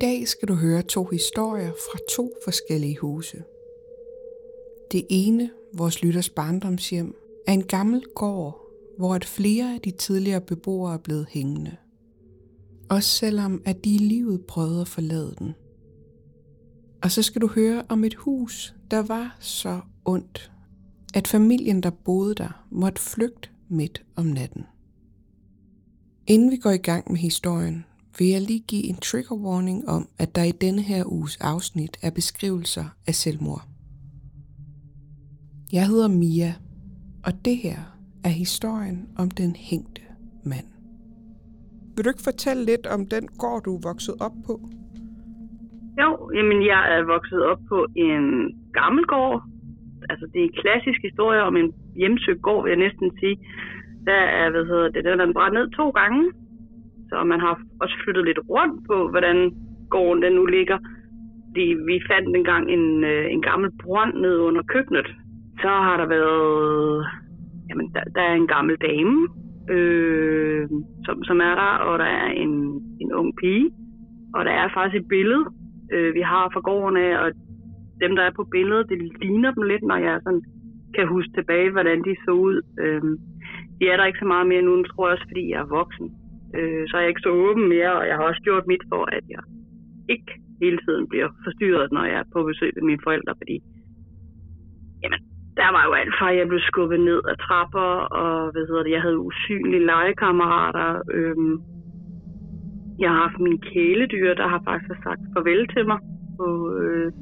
dag skal du høre to historier fra to forskellige huse. Det ene, vores lytters barndomshjem, er en gammel gård, hvor at flere af de tidligere beboere er blevet hængende. Også selvom at de i livet prøvede at forlade den. Og så skal du høre om et hus, der var så ondt, at familien, der boede der, måtte flygte midt om natten. Inden vi går i gang med historien, vil jeg lige give en trigger warning om, at der i denne her uges afsnit er beskrivelser af selvmord. Jeg hedder Mia, og det her er historien om den hængte mand. Vil du ikke fortælle lidt om den gård, du er vokset op på? Jo, jamen jeg er vokset op på en gammel gård. Altså det er en klassisk historie om en hjemsøgt gård, vil jeg næsten sige. Der er, hvad hedder det, den er brændt ned to gange. Så man har også flyttet lidt rundt på, hvordan gården den nu ligger. Fordi vi fandt engang en, øh, en gammel brønd ned under køkkenet. Så har der været, jamen der, der er en gammel dame, øh, som, som er der, og der er en, en ung pige. Og der er faktisk et billede, øh, vi har fra gården af, og dem, der er på billedet, det ligner dem lidt, når jeg sådan kan huske tilbage, hvordan de så ud. Øh, de er der ikke så meget mere nu, tror jeg også, fordi jeg er voksen. Øh, så er jeg ikke så åben mere, og jeg har også gjort mit for, at jeg ikke hele tiden bliver forstyrret, når jeg er på besøg ved mine forældre, fordi jamen, der var jo alt fra, at jeg blev skubbet ned af trapper, og hvad hedder det, jeg havde usynlige legekammerater. Øhm, jeg har haft mine kæledyr, der har faktisk sagt farvel til mig. Og, øh,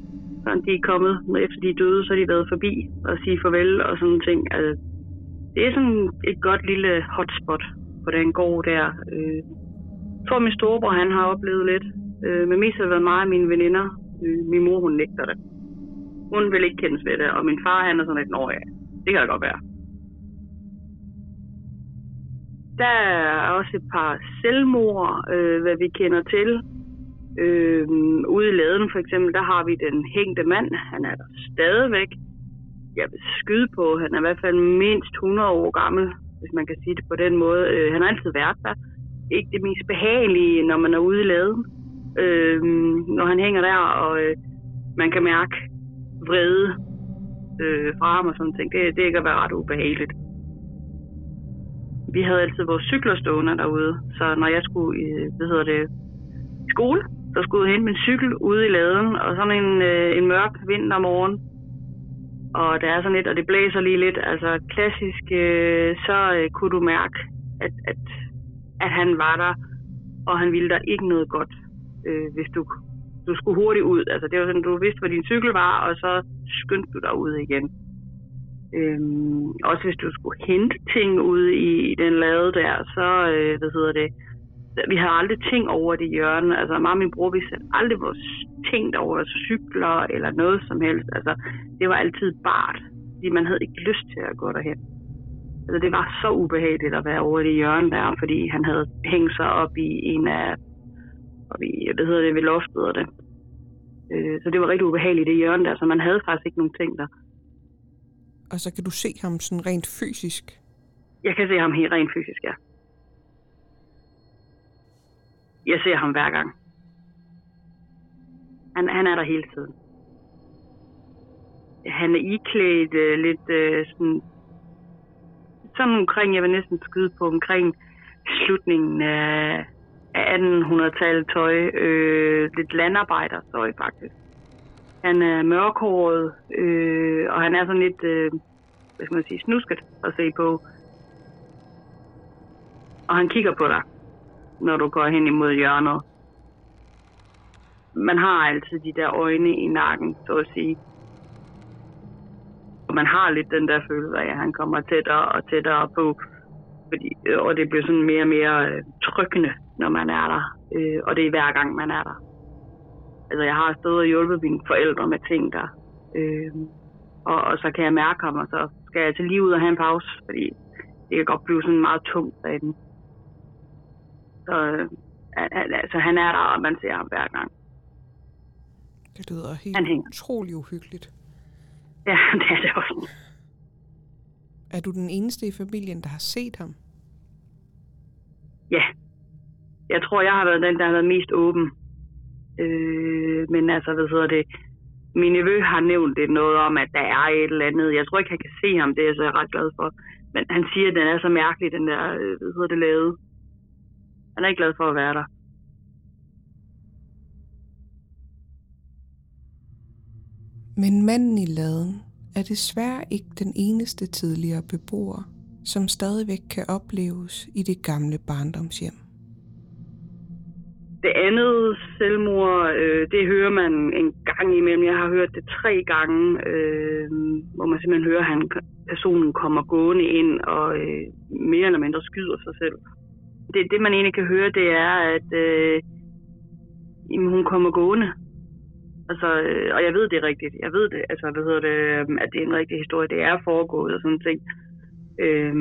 sådan, de er kommet, efter de er døde, så har de været forbi og sige farvel og sådan ting. Altså, det er sådan et godt lille hotspot på den gård der. Øh, for min storebror han har oplevet lidt. Øh, men mest har det været mig af mine veninder. Øh, min mor, hun nægter det. Hun vil ikke kendes ved det, og min far, han er sådan lidt, nå ja, det kan da godt være. Der er også et par selvmord, øh, hvad vi kender til. Øh, ude i laden for eksempel, der har vi den hængte mand. Han er der stadigvæk. Jeg vil skyde på, han er i hvert fald mindst 100 år gammel, hvis man kan sige det på den måde. Øh, han har altid været der. Ikke det mest behagelige, når man er ude i laden. Øh, når han hænger der, og øh, man kan mærke vrede øh, fra ham og sådan ting. Det, det kan være ret ubehageligt. Vi havde altid vores cykler stående derude, så når jeg skulle i, hvad hedder det, i skole, så skulle jeg hente min cykel ude i laden, og sådan en, øh, en mørk vintermorgen, og der er sådan lidt, og det blæser lige lidt, altså klassisk, øh, så øh, kunne du mærke, at, at, at han var der, og han ville der ikke noget godt, øh, hvis du du skulle hurtigt ud. Altså, det var sådan, du vidste, hvor din cykel var, og så skyndte du dig ud igen. Øhm, også hvis du skulle hente ting ude i, i den lade der, så, øh, hvad hedder det, vi havde aldrig ting over det hjørne. Altså, mig og min bror, vi satte aldrig vores ting over, altså cykler eller noget som helst. Altså, det var altid bart, fordi man havde ikke lyst til at gå derhen. Altså, det var så ubehageligt at være over det hjørne der, fordi han havde hængt sig op i en af og vi, hvad hedder det, ved loftet og det. Øh, så det var rigtig ubehageligt det hjørne der, så man havde faktisk ikke nogen ting der. Og så kan du se ham sådan rent fysisk? Jeg kan se ham helt rent fysisk, ja. Jeg ser ham hver gang. Han, han er der hele tiden. Han er iklædt øh, lidt øh, sådan, sådan omkring, jeg vil næsten skyde på, omkring slutningen af 1800-tallet tøj. Øh, lidt landarbejdertøj, faktisk. Han er mørkhåret, øh, og han er sådan lidt, øh, hvad skal man sige, snusket at se på. Og han kigger på dig, når du går hen imod hjørnet. Man har altid de der øjne i nakken, så at sige. Og man har lidt den der følelse af, at han kommer tættere og tættere på. Fordi, øh, og det bliver sådan mere og mere øh, trykkende når man er der. Øh, og det er hver gang, man er der. Altså, jeg har stået og hjulpet mine forældre med ting der. Øh, og, og så kan jeg mærke ham, og så skal jeg til lige ud og have en pause, fordi det kan godt blive sådan meget tungt af den. Så øh, altså, han er der, og man ser ham hver gang. Det lyder helt han utrolig uhyggeligt. Ja, det er det også. Er du den eneste i familien, der har set ham? Ja, jeg tror, jeg har været den, der har været mest åben. Øh, men altså, hvad hedder det, min nevø har nævnt det noget om, at der er et eller andet. Jeg tror ikke, han kan se ham, det er jeg så ret glad for. Men han siger, at den er så mærkelig, den der, øh, hvad hedder det, lavet. Han er ikke glad for at være der. Men manden i laden er desværre ikke den eneste tidligere beboer, som stadigvæk kan opleves i det gamle barndomshjem. Det andet selvmord, øh, det hører man en gang imellem. Jeg har hørt det tre gange, øh, hvor man simpelthen hører, at han, personen kommer gående ind og øh, mere eller mindre skyder sig selv. Det, det man egentlig kan høre, det er, at øh, jamen, hun kommer gående. Altså, øh, og jeg ved det er rigtigt. Jeg ved det, altså, hvad hedder det, øhm, at det er en rigtig historie. Det er foregået og sådan ting. Øh,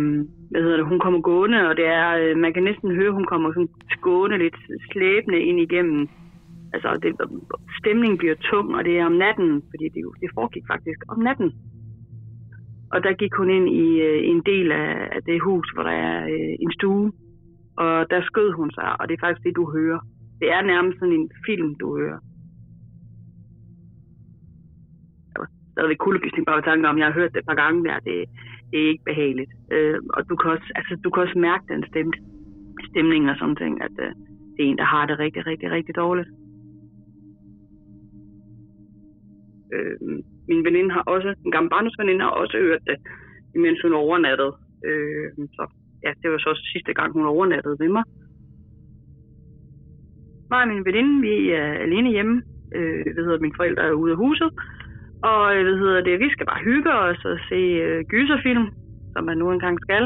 hvad hedder det, hun kommer gående, og det er, øh, man kan næsten høre, hun kommer sådan gående lidt slæbende ind igennem. Altså, det, stemningen bliver tung, og det er om natten, fordi det, det foregik faktisk om natten. Og der gik hun ind i øh, en del af, af det hus, hvor der er øh, en stue, og der skød hun sig, og det er faktisk det, du hører. Det er nærmest sådan en film, du hører. stadigvæk kuldegysning bare ved tanken om, jeg har hørt det et par gange der, det, det er ikke behageligt. Øh, og du kan, også, altså, du kan også mærke den stemt, stemning og sådan ting, at øh, det er en, der har det rigtig, rigtig, rigtig dårligt. Øh, min veninde har også, en gammel barndomsveninde har også hørt det, imens hun overnattede. Øh, så ja, det var så også sidste gang, hun overnattede ved mig. Mig og min veninde, vi er alene hjemme. Øh, hvad hedder, mine forældre er ude af huset. Og øh, hvad hedder det, vi skal bare hygge os og se øh, gyserfilm, som man nu engang skal.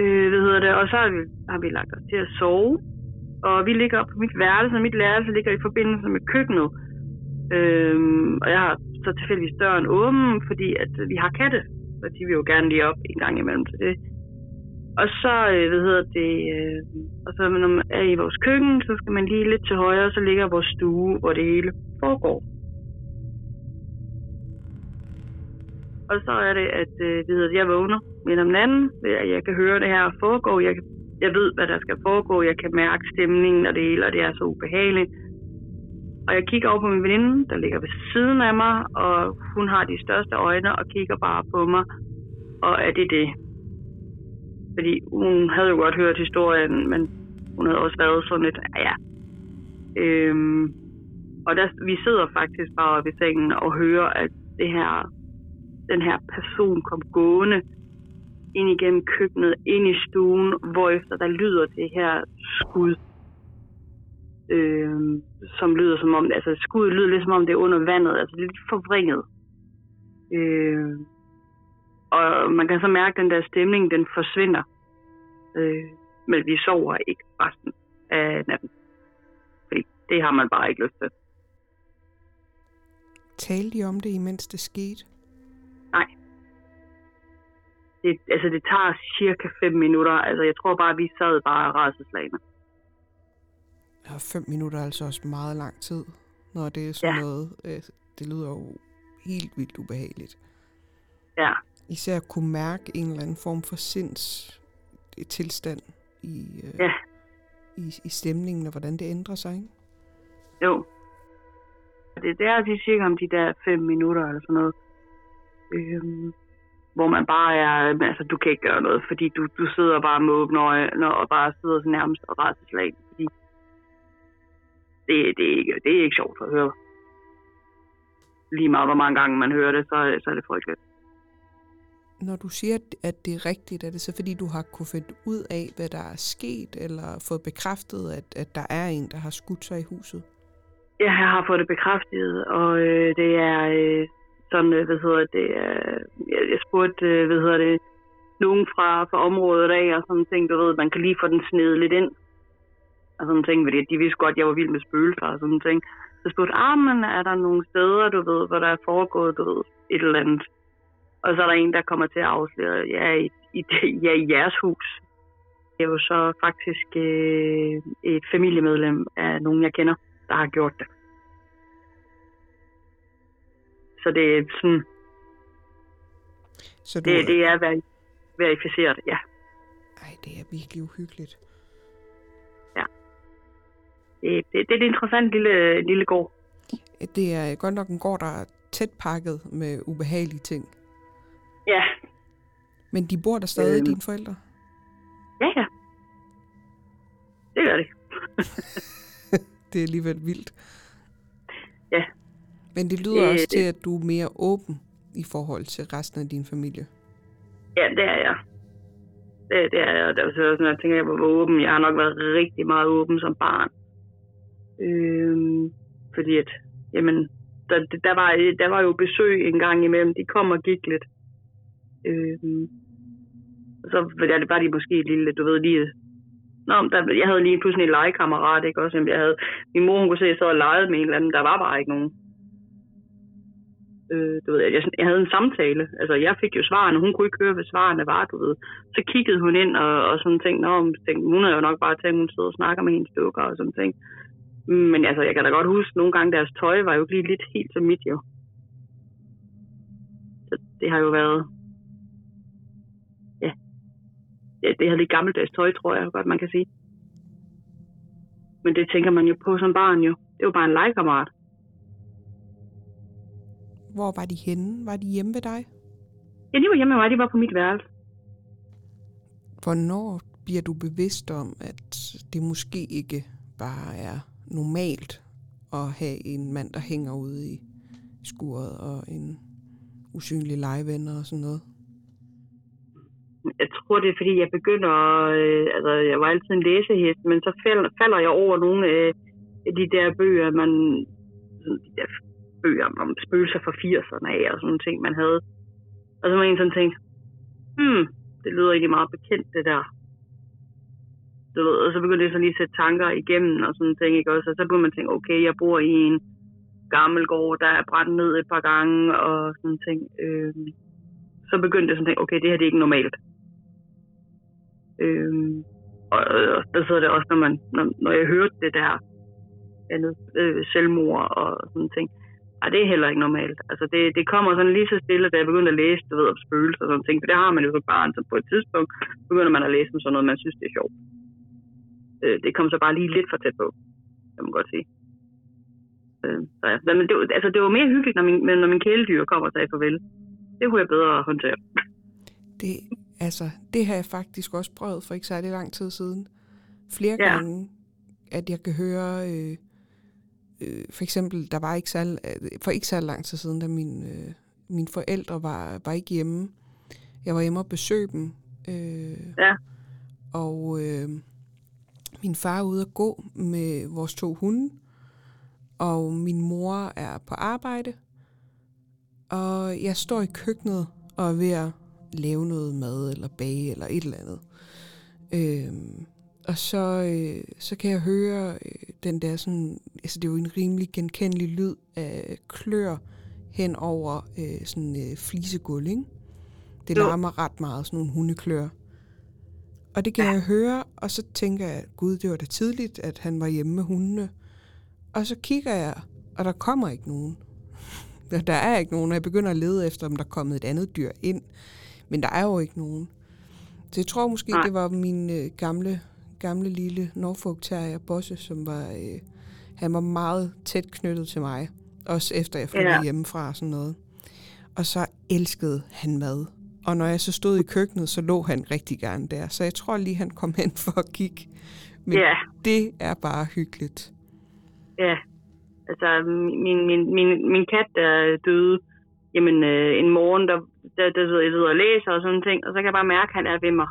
Øh, hvad hedder det, og så har vi, har vi lagt os til at sove. Og vi ligger på mit værelse, og mit værelse ligger i forbindelse med køkkenet. Øh, og jeg har så tilfældigvis døren åben, fordi at vi har katte, og de vil jo gerne lige op en gang imellem så det. Og så, øh, hvad hedder det, øh, og så når man er i vores køkken, så skal man lige lidt til højre, så ligger vores stue, hvor det hele foregår. Og så er det, at øh, hedder det, jeg vågner midt om natten, at jeg kan høre det her foregå. Jeg, jeg ved, hvad der skal foregå. Jeg kan mærke stemningen og det hele, og det er så ubehageligt. Og jeg kigger over på min veninde, der ligger ved siden af mig, og hun har de største øjne og kigger bare på mig. Og er det det? Fordi hun havde jo godt hørt historien, men hun havde også været sådan lidt, ah, ja. Øhm, og der, vi sidder faktisk bare ved sengen og hører, at det her den her person kom gående ind igennem køkkenet, ind i stuen, hvorefter der lyder det her skud, Øhm, som lyder som om, altså skuddet lyder lidt som om det er under vandet, altså lidt forvrænget. Øhm, og man kan så mærke, at den der stemning, den forsvinder. Øh, men vi sover ikke resten af natten. Fordi det har man bare ikke lyst til. Talte I om det, imens det skete? Nej. Det, altså, det tager cirka 5 minutter. Altså, jeg tror bare, vi sad bare rædselslagene. Ja, 5 minutter er altså også meget lang tid, når det er sådan ja. noget. Øh, det lyder jo helt vildt ubehageligt. Ja. Især at kunne mærke en eller anden form for sinds tilstand i, øh, ja. i, i stemningen, og hvordan det ændrer sig, ikke? Jo. Det er der, de cirka om de der fem minutter eller sådan noget. Øhm, hvor man bare er, altså du kan ikke gøre noget, fordi du, du sidder bare med åbne øjne og bare sidder så nærmest og slag, fordi det, det, er ikke, det er ikke sjovt at høre. Lige meget hvor mange gange man hører det, så, så er det frygteligt. Når du siger, at det er rigtigt, er det så fordi, du har kunne finde ud af, hvad der er sket, eller fået bekræftet, at, at der er en, der har skudt sig i huset? Ja, Jeg har fået det bekræftet, og øh, det er øh, sådan, øh, hvad hedder det, øh, jeg, jeg spurgte, øh, hvad hedder det, nogen fra, fra området af, og sådan ting, du ved, man kan lige få den sned lidt ind. Og sådan ting, fordi de vidste godt, at jeg var vild med spøgelser og sådan ting. Så spurgte ah, men er der nogle steder, du ved, hvor der er foregået, du ved, et eller andet. Og så er der en, der kommer til at afsløre, ja, i, i, ja, i jeres hus. Det er jo så faktisk øh, et familiemedlem af nogen, jeg kender, der har gjort det. Så det er sådan... Så du... det, det er verificeret, ja. Ej, det er virkelig uhyggeligt. Ja. det, det, det er et interessant lille, lille gård. Det er godt nok en gård, der er tæt pakket med ubehagelige ting. Ja, Men de bor der stadig, Øhm. dine forældre? ja, ja. Det gør det. Det er alligevel vildt. Ja. Men det lyder Det- også det- til, at du er mere åben i forhold til resten af din familie. Ja, det er jeg. Det, det er jeg. Der er så også, når jeg tænker, jeg var åben. Jeg har nok været rigtig meget åben som barn. Øhm, fordi at, jamen, der, der, var, der var jo besøg en gang imellem. De kom og gik lidt. Øhm, og så var det bare lige måske et lille, du ved, lige... Nå, der, jeg havde lige pludselig en legekammerat, ikke også? Jeg havde, min mor, hun kunne se, at jeg sad og legede med en eller anden. Der var bare ikke nogen. Øh, du ved, jeg, jeg havde en samtale. Altså, jeg fik jo svarene. Hun kunne ikke høre, hvad svarene var, du ved. Så kiggede hun ind og, og sådan tænkte, Nå, tænkte, hun havde jo nok bare tænkt, hun sidder og snakker med hendes dukker og sådan ting. Men altså, jeg kan da godt huske, nogle gange deres tøj var jo ikke lige lidt helt som mit, jo. Så det har jo været det havde lidt gammeldags tøj, tror jeg godt, man kan sige. Men det tænker man jo på som barn, jo. Det var bare en legekammerat. Hvor var de henne? Var de hjemme ved dig? Ja, de var hjemme med mig. De var på mit værelse. Hvornår bliver du bevidst om, at det måske ikke bare er normalt at have en mand, der hænger ude i skuret og en usynlig legevenner og sådan noget? Jeg tror, det er fordi, jeg begynder, øh, altså jeg var altid en læsehest, men så falder, falder jeg over nogle øh, af de der bøger, man, de der bøger om spøgelser fra 80'erne af, og sådan nogle ting, man havde. Og så var en sådan tænkt, hmm, det lyder egentlig meget bekendt, det der. Du ved, og så begyndte jeg så lige at sætte tanker igennem og sådan ting, ikke også? Og så begyndte man tænke, okay, jeg bor i en gammel gård, der er brændt ned et par gange, og sådan ting. Øh, så begyndte jeg sådan at tænke, okay, det her det er ikke normalt. Øh, og, og der sidder det også, når, man, når, når jeg hørte det der andet, øh, selvmord og sådan ting. Ej, det er heller ikke normalt. Altså, det, det kommer sådan lige så stille, da jeg begyndte at læse, du ved, om spøgelser og sådan ting. For det har man jo som barn, så på et tidspunkt begynder man at læse om sådan noget, man synes, det er sjovt. Øh, det kom så bare lige lidt for tæt på, kan man godt sige. Øh, så ja. Men det, altså, det var mere hyggeligt, når min, når min kæledyr kommer og sagde farvel. Det kunne jeg bedre håndtere. Det, altså, det har jeg faktisk også prøvet for ikke særlig lang tid siden. Flere Ja. gange, at jeg kan høre, øh, øh, for eksempel, der var ikke særlig, øh, for ikke særlig lang tid siden, da min, øh, mine forældre var, var ikke hjemme. Jeg var hjemme og besøge dem. Øh, Ja. Og øh, min far er ude at gå med vores to hunde, og min mor er på arbejde. Og jeg står i køkkenet og er ved at lave noget mad eller bage eller et eller andet. Øhm, og så, øh, så kan jeg høre øh, den der sådan, altså det er jo en rimelig genkendelig lyd af klør hen over øh, sådan øh, flisegulv, ikke? Det Jo. larmer ret meget, sådan nogle hundeklør. Og det kan jeg høre, og så tænker jeg, gud, det var da tidligt, at han var hjemme med hundene. Og så kigger jeg, og der kommer ikke nogen. Der, der er ikke nogen, og jeg begynder at lede efter, om der er kommet et andet dyr ind. Men der er jo ikke nogen. Så jeg tror måske, Nej. det var min øh, gamle, gamle lille Norfolk Terrier, Bosse, som var... Øh, han var meget tæt knyttet til mig. Også efter jeg flyttede Ja. hjemmefra og sådan noget. Og så elskede han mad. Og når jeg så stod i køkkenet, så lå han rigtig gerne der. Så jeg tror lige, han kom hen for at kigge. Men Ja. det er bare hyggeligt. Ja, altså min, min, min, min kat, der døde, jamen øh, en morgen, der, der, der sidder jeg sidder og læser og sådan ting, og så kan jeg bare mærke, at han er ved mig.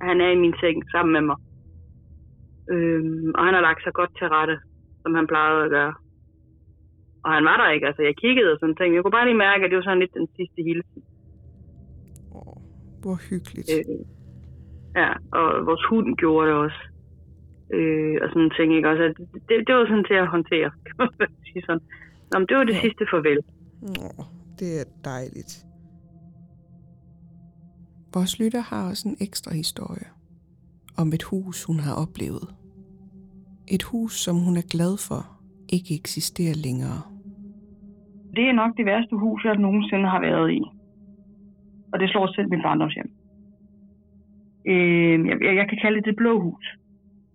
At Han er i min seng sammen med mig. Øhm, og han har lagt sig godt til rette, som han plejede at gøre. Og han var der ikke, altså jeg kiggede og sådan ting. Jeg kunne bare lige mærke, at det var sådan lidt den sidste hilsen. Åh, hvor hyggeligt. Øh, ja, og vores hund gjorde det også. Øh, og sådan ting, ikke? Også, at det, det, var sådan til at håndtere, kan man sige sådan. Nå, men det var det Ja. sidste farvel. Åh, det er dejligt. Vores lytter har også en ekstra historie om et hus, hun har oplevet. Et hus, som hun er glad for, ikke eksisterer længere. Det er nok det værste hus, jeg nogensinde har været i. Og det slår selv mit barndomshjem. Øh, jeg, jeg, jeg kan kalde det det blå hus.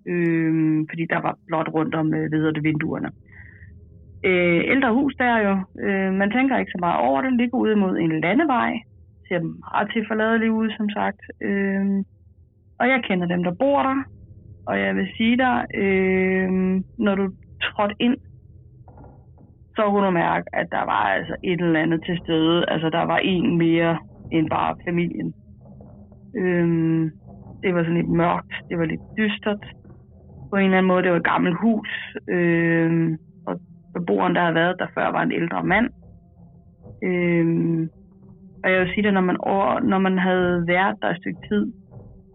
øh, fordi der var blot rundt om øh, ved det, vinduerne. Øh, Øh, ældre hus der jo, øh, man tænker ikke så meget over det, ligger ude mod en landevej, ser meget til forladelig ud, som sagt. Øh, og jeg kender dem, der bor der, og jeg vil sige dig, øh, når du trådte ind, så kunne du mærke, at der var altså et eller andet til stede. Altså, der var en mere end bare familien. Øh, det var sådan lidt mørkt, det var lidt dystert. På en eller anden måde, det var et gammelt hus. Øh, beboeren, der har været der før, var en ældre mand. Øhm, og jeg vil sige det, når man, over, når man havde været der et stykke tid,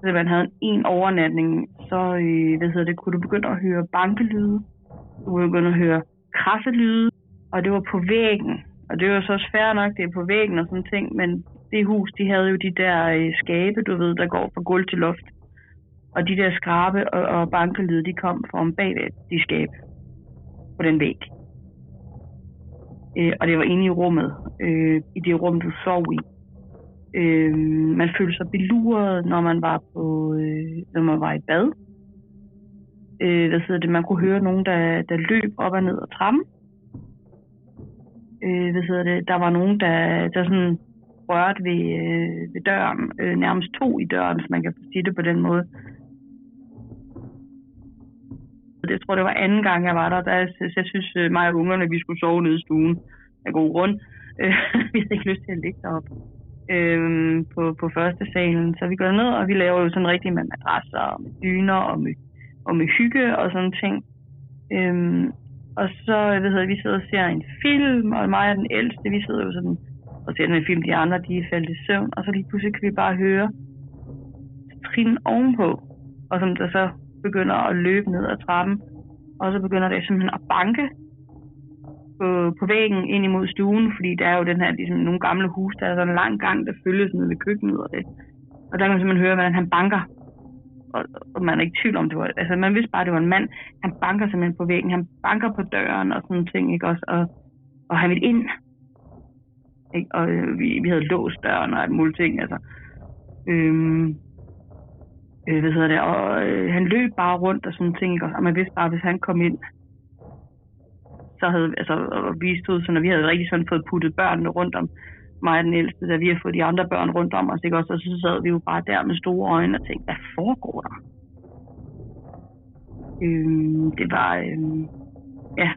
så man havde en overnatning, så øh, hvad hedder det, kunne du begynde at høre bankelyde. Du kunne begynde at høre krasselyde, og det var på væggen. Og det var så også fair nok, det er på væggen og sådan ting, men det hus, de havde jo de der øh, skabe, du ved, der går fra gulv til loft. Og de der skrabe og, og bankelyde, de kom fra om bagved de skabe på den væg. Øh, og det var inde i rummet, øh, i det rum, du sov i. Øh, man følte sig beluret, når man var på, øh, når man var i bad. Øh, hvad hedder det? Man kunne høre nogen, der, der løb op og ned ad trappen. Øh, hvad hedder det? Der var nogen, der, der sådan rørte ved, øh, ved døren, øh, nærmest to i døren, hvis man kan sige det på den måde. Jeg tror, det var anden gang, jeg var der, der jeg, jeg synes, øh, mig og ungerne, vi skulle sove nede i stuen af god grund. Øh, vi havde ikke lyst til at ligge deroppe øhm, på, på første salen. Så vi går ned, og vi laver jo sådan rigtig med madrasser og med dyner og med, og med hygge og sådan ting. Øhm, og så, hvad hedder, vi sidder og ser en film, og mig og den ældste, vi sidder jo sådan og ser den film, de andre, de er faldet i søvn, og så lige pludselig kan vi bare høre trin ovenpå, og som der så begynder at løbe ned ad trappen, og så begynder det simpelthen at banke på, på væggen ind imod stuen, fordi der er jo den her, ligesom nogle gamle hus, der er sådan en lang gang, der følges ned ved køkkenet og det. Og der kan man simpelthen høre, hvordan han banker. Og, og man er ikke i tvivl om, det var, altså man vidste bare, at det var en mand. Han banker simpelthen på væggen, han banker på døren og sådan ting, ikke også? Og, og han vil ind. Ikke? Og øh, vi, vi havde låst døren og alt muligt ting, altså. Øhm, øh, hvad hedder det, og øh, han løb bare rundt og sådan ting, ikke? og man vidste bare, at hvis han kom ind, så havde, altså, og vi stod sådan, og vi havde rigtig sådan fået puttet børnene rundt om mig og den ældste, da vi har fået de andre børn rundt om os, ikke også, og så sad vi jo bare der med store øjne og tænkte, hvad foregår der? Øhm, det var, øhm, ja,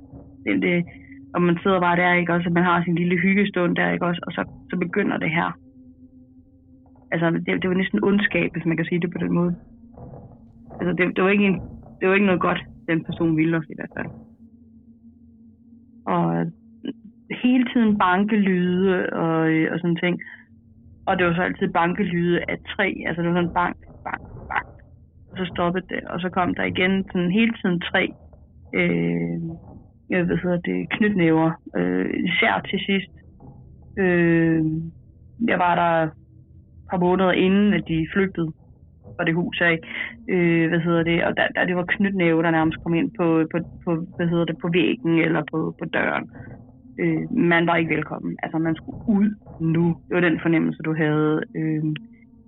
det, det, og man sidder bare der, ikke også, og man har sin lille hyggestund der, ikke også, og så, så begynder det her. Altså, det, det var næsten ondskab, hvis man kan sige det på den måde. Altså, det, det, var ikke en, det var ikke noget godt, den person ville os i hvert fald. Og øh, hele tiden bankelyde og, øh, og sådan ting. Og det var så altid bankelyde af tre, altså det var sådan bank, bank, bank. Og så stoppede det, og så kom der igen sådan hele tiden tre øh, øh jeg ved, hedder det, knytnæver, øh, især til sidst. Øh, jeg var der par måneder inden, at de flygtede fra det hus af. Øh, hvad hedder det? Og der, der det var knytnæve, der nærmest kom ind på, på, på, hvad hedder det, på væggen eller på, på døren. Øh, man var ikke velkommen. Altså, man skulle ud nu. Det var den fornemmelse, du havde. Øh,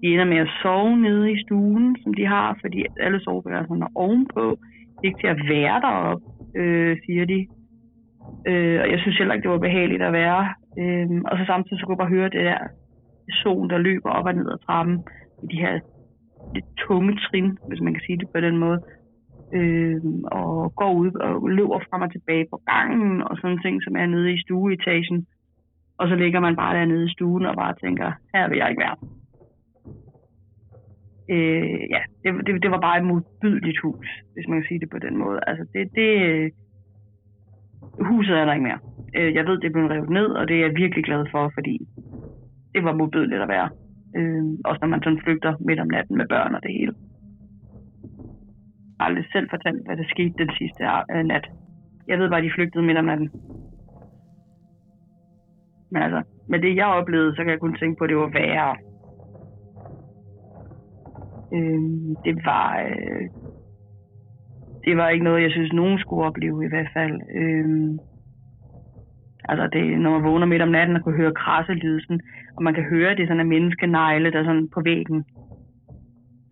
de ender med at sove nede i stuen, som de har, fordi alle soveværelserne er ovenpå. Det er ikke til at være deroppe øh, siger de. Øh, og jeg synes heller ikke, det var behageligt at være. Øh, og så samtidig så kunne jeg bare høre det der person, der løber op og ned ad trappen i de her lidt tunge trin, hvis man kan sige det på den måde. Øh, og går ud og løber frem og tilbage på gangen og sådan ting, som er nede i stueetagen. Og så ligger man bare dernede i stuen og bare tænker, her vil jeg ikke være. Øh, ja, det, det, det var bare et modbydeligt hus, hvis man kan sige det på den måde. Altså det, det, øh, huset er der ikke mere. Øh, jeg ved, det er blevet revet ned, og det er jeg virkelig glad for, fordi det var modbydeligt at være. Øh, også når man sådan flygter midt om natten med børn og det hele. Jeg har aldrig selv fortalt, hvad der skete den sidste øh, nat. Jeg ved bare, de flygtede midt om natten. Men altså, med det jeg oplevede, så kan jeg kun tænke på, at det var værre. Øh, det var... Øh, det var ikke noget, jeg synes, nogen skulle opleve i hvert fald. Øh, altså, det, når man vågner midt om natten og kunne høre krasselydelsen, og man kan høre, det er sådan en menneskenegle, der sådan på væggen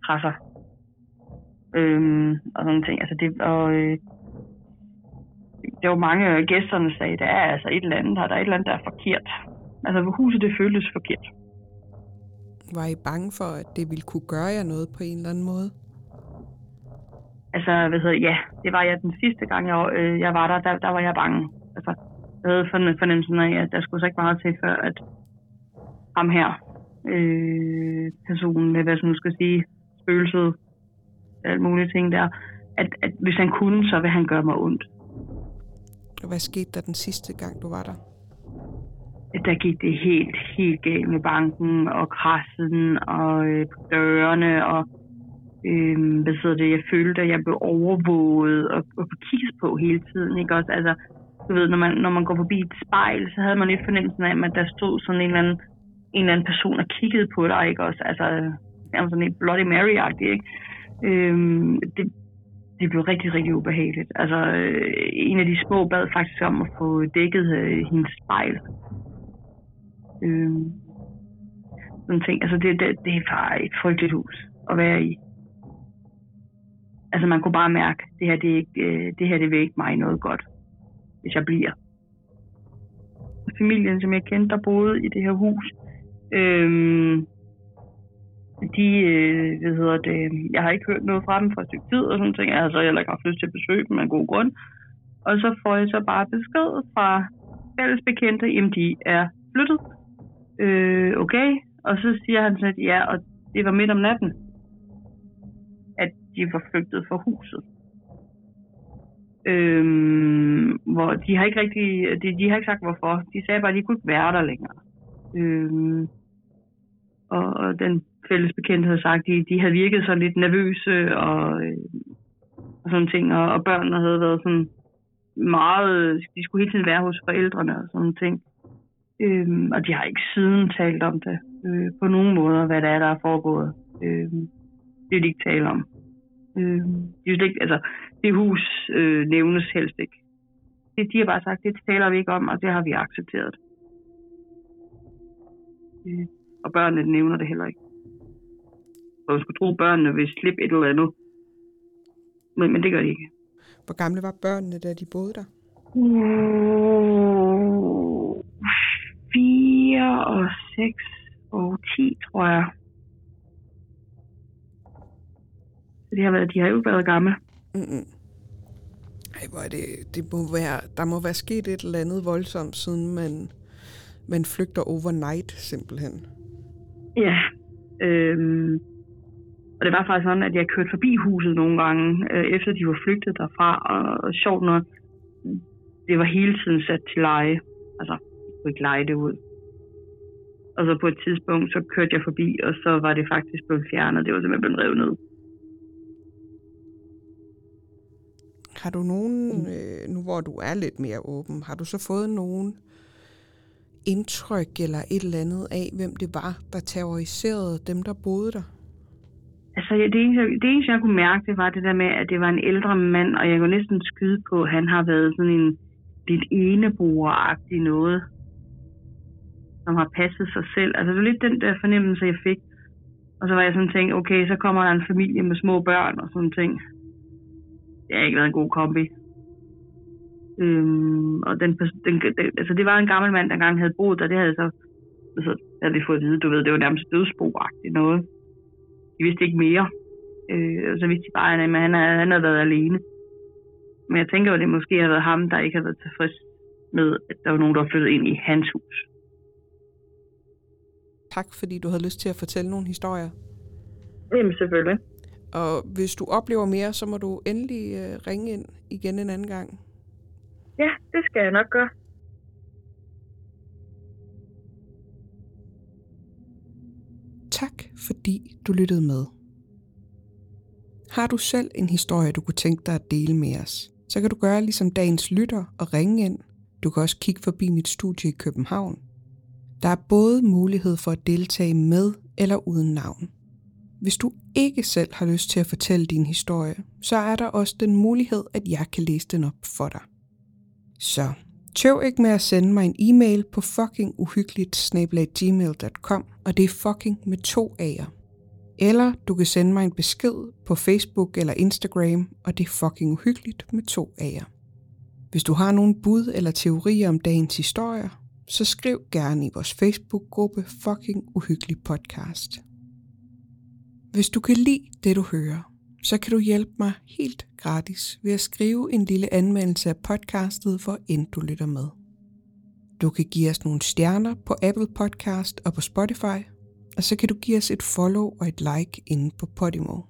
krasser. Øhm, og sådan ting. Altså det, og, øh, det var mange af gæsterne sagde, der er altså et eller andet der er et eller andet, der er forkert. Altså huset, det føltes forkert. Var I bange for, at det ville kunne gøre jer noget på en eller anden måde? Altså, hvad hedder, ja, det var jeg den sidste gang, jeg, øh, jeg var der, der, der var jeg bange. Altså, jeg havde fornemmelsen af, at der skulle så ikke meget til, før at ham her, øh, personen, hvad man skal sige, spøgelset, alt mulige ting der, at, at hvis han kunne, så vil han gøre mig ondt. Og hvad skete der den sidste gang, du var der? Der gik det helt, helt galt med banken og krassen og øh, dørene og øh, hvad hedder det, jeg følte, at jeg blev overvåget og, og kigget på hele tiden, ikke også? Altså, du ved, når man, når man går forbi et spejl, så havde man lidt fornemmelsen af, at der stod sådan en eller anden, en eller anden person og kiggede på dig, ikke også? Altså, nærmest sådan en Bloody Mary-agtig, ikke? Øhm, det, det blev rigtig, rigtig ubehageligt. Altså, øh, en af de små bad faktisk om at få dækket øh, hendes spejl. Øhm, sådan ting. Altså, det, det, det er bare et frygteligt hus at være i. Altså, man kunne bare mærke, det her, det, er ikke, øh, det her, det vil ikke mig noget godt, hvis jeg bliver. Familien, som jeg kendte, der boede i det her hus, øhm, de, øh, hvad hedder det, jeg har ikke hørt noget fra dem for et stykke tid, og sådan ting. Jeg har så heller ikke haft lyst til at besøge dem af god grund. Og så får jeg så bare besked fra fælles bekendte, jamen de er flyttet. Øh, okay. Og så siger han sådan, at ja, og det var midt om natten, at de var flygtet fra huset. Øhm, hvor de har ikke rigtig, de, de har ikke sagt hvorfor. De sagde bare, at de kunne ikke være der længere. Øhm, og, og den fælles bekendt havde sagt, de, de havde virket så lidt nervøse og, øh, og sådan ting, og, og børnene havde været sådan meget, de skulle hele tiden være hos forældrene og sådan ting. Øhm, og de har ikke siden talt om det øh, på nogen måder, hvad det er, der er foregået. Øhm, det vil de ikke tale om. Øhm, de vil ikke, altså, det hus øh, nævnes helst ikke. Det, de har bare sagt, det taler vi ikke om, og det har vi accepteret. Øh, og børnene nævner det heller ikke. Og man skulle tro, at børnene vil slippe et eller andet. Men, men det gør de ikke. Hvor gamle var børnene, da de boede der? Uh, 4 og 6 og 10, tror jeg. Så de har, været, de har jo været gamle. Mm-mm. Ej, hvor er det, det må være, der må være sket et eller andet voldsomt, siden man, man flygter overnight, simpelthen. Ja. Øhm, og det var faktisk sådan, at jeg kørte forbi huset nogle gange, øh, efter de var flygtet derfra. Og, og sjovt nok, det var hele tiden sat til leje. Altså, jeg kunne ikke lege det ud. Og så på et tidspunkt, så kørte jeg forbi, og så var det faktisk blevet fjernet. Det var simpelthen blevet revet ned. Har du nogen, øh, nu hvor du er lidt mere åben, har du så fået nogen indtryk eller et eller andet af, hvem det var, der terroriserede dem, der boede der? Altså, det eneste, det eneste, jeg kunne mærke, det var det der med, at det var en ældre mand, og jeg kunne næsten skyde på, at han har været sådan en lidt eneboeragtig noget, som har passet sig selv. Altså, det var lidt den der fornemmelse, jeg fik. Og så var jeg sådan tænkt, okay, så kommer der en familie med små børn og sådan ting. Det har ikke været en god kombi. Øhm, og den, den, den, altså det var en gammel mand, der engang havde boet der. Det havde så, så havde vi fået at vide, du ved, det var nærmest dødsboagtigt noget. De vidste ikke mere. Øh, og så vidste de bare, at han, havde, han havde været alene. Men jeg tænker at det måske har været ham, der ikke har været tilfreds med, at der var nogen, der var flyttet ind i hans hus. Tak, fordi du havde lyst til at fortælle nogle historier. Jamen, selvfølgelig. Og hvis du oplever mere, så må du endelig øh, ringe ind igen en anden gang. Det skal jeg nok gøre. Tak, fordi du lyttede med. Har du selv en historie, du kunne tænke dig at dele med os, så kan du gøre ligesom dagens lytter og ringe ind. Du kan også kigge forbi mit studie i København. Der er både mulighed for at deltage med eller uden navn. Hvis du ikke selv har lyst til at fortælle din historie, så er der også den mulighed, at jeg kan læse den op for dig. Så tøv ikke med at sende mig en e-mail på fuckinguhyggeligt og det er fucking med to A'er. Eller du kan sende mig en besked på Facebook eller Instagram, og det er fucking uhyggeligt med to A'er. Hvis du har nogle bud eller teorier om dagens historier, så skriv gerne i vores Facebook-gruppe Fucking Uhyggelig Podcast. Hvis du kan lide det, du hører, så kan du hjælpe mig helt gratis ved at skrive en lille anmeldelse af podcastet, hvor end du lytter med. Du kan give os nogle stjerner på Apple Podcast og på Spotify, og så kan du give os et follow og et like inde på Podimo.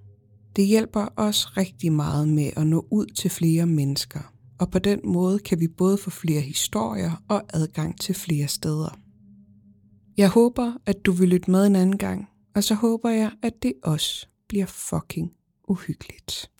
Det hjælper os rigtig meget med at nå ud til flere mennesker, og på den måde kan vi både få flere historier og adgang til flere steder. Jeg håber, at du vil lytte med en anden gang, og så håber jeg, at det også bliver fucking uhyggeligt.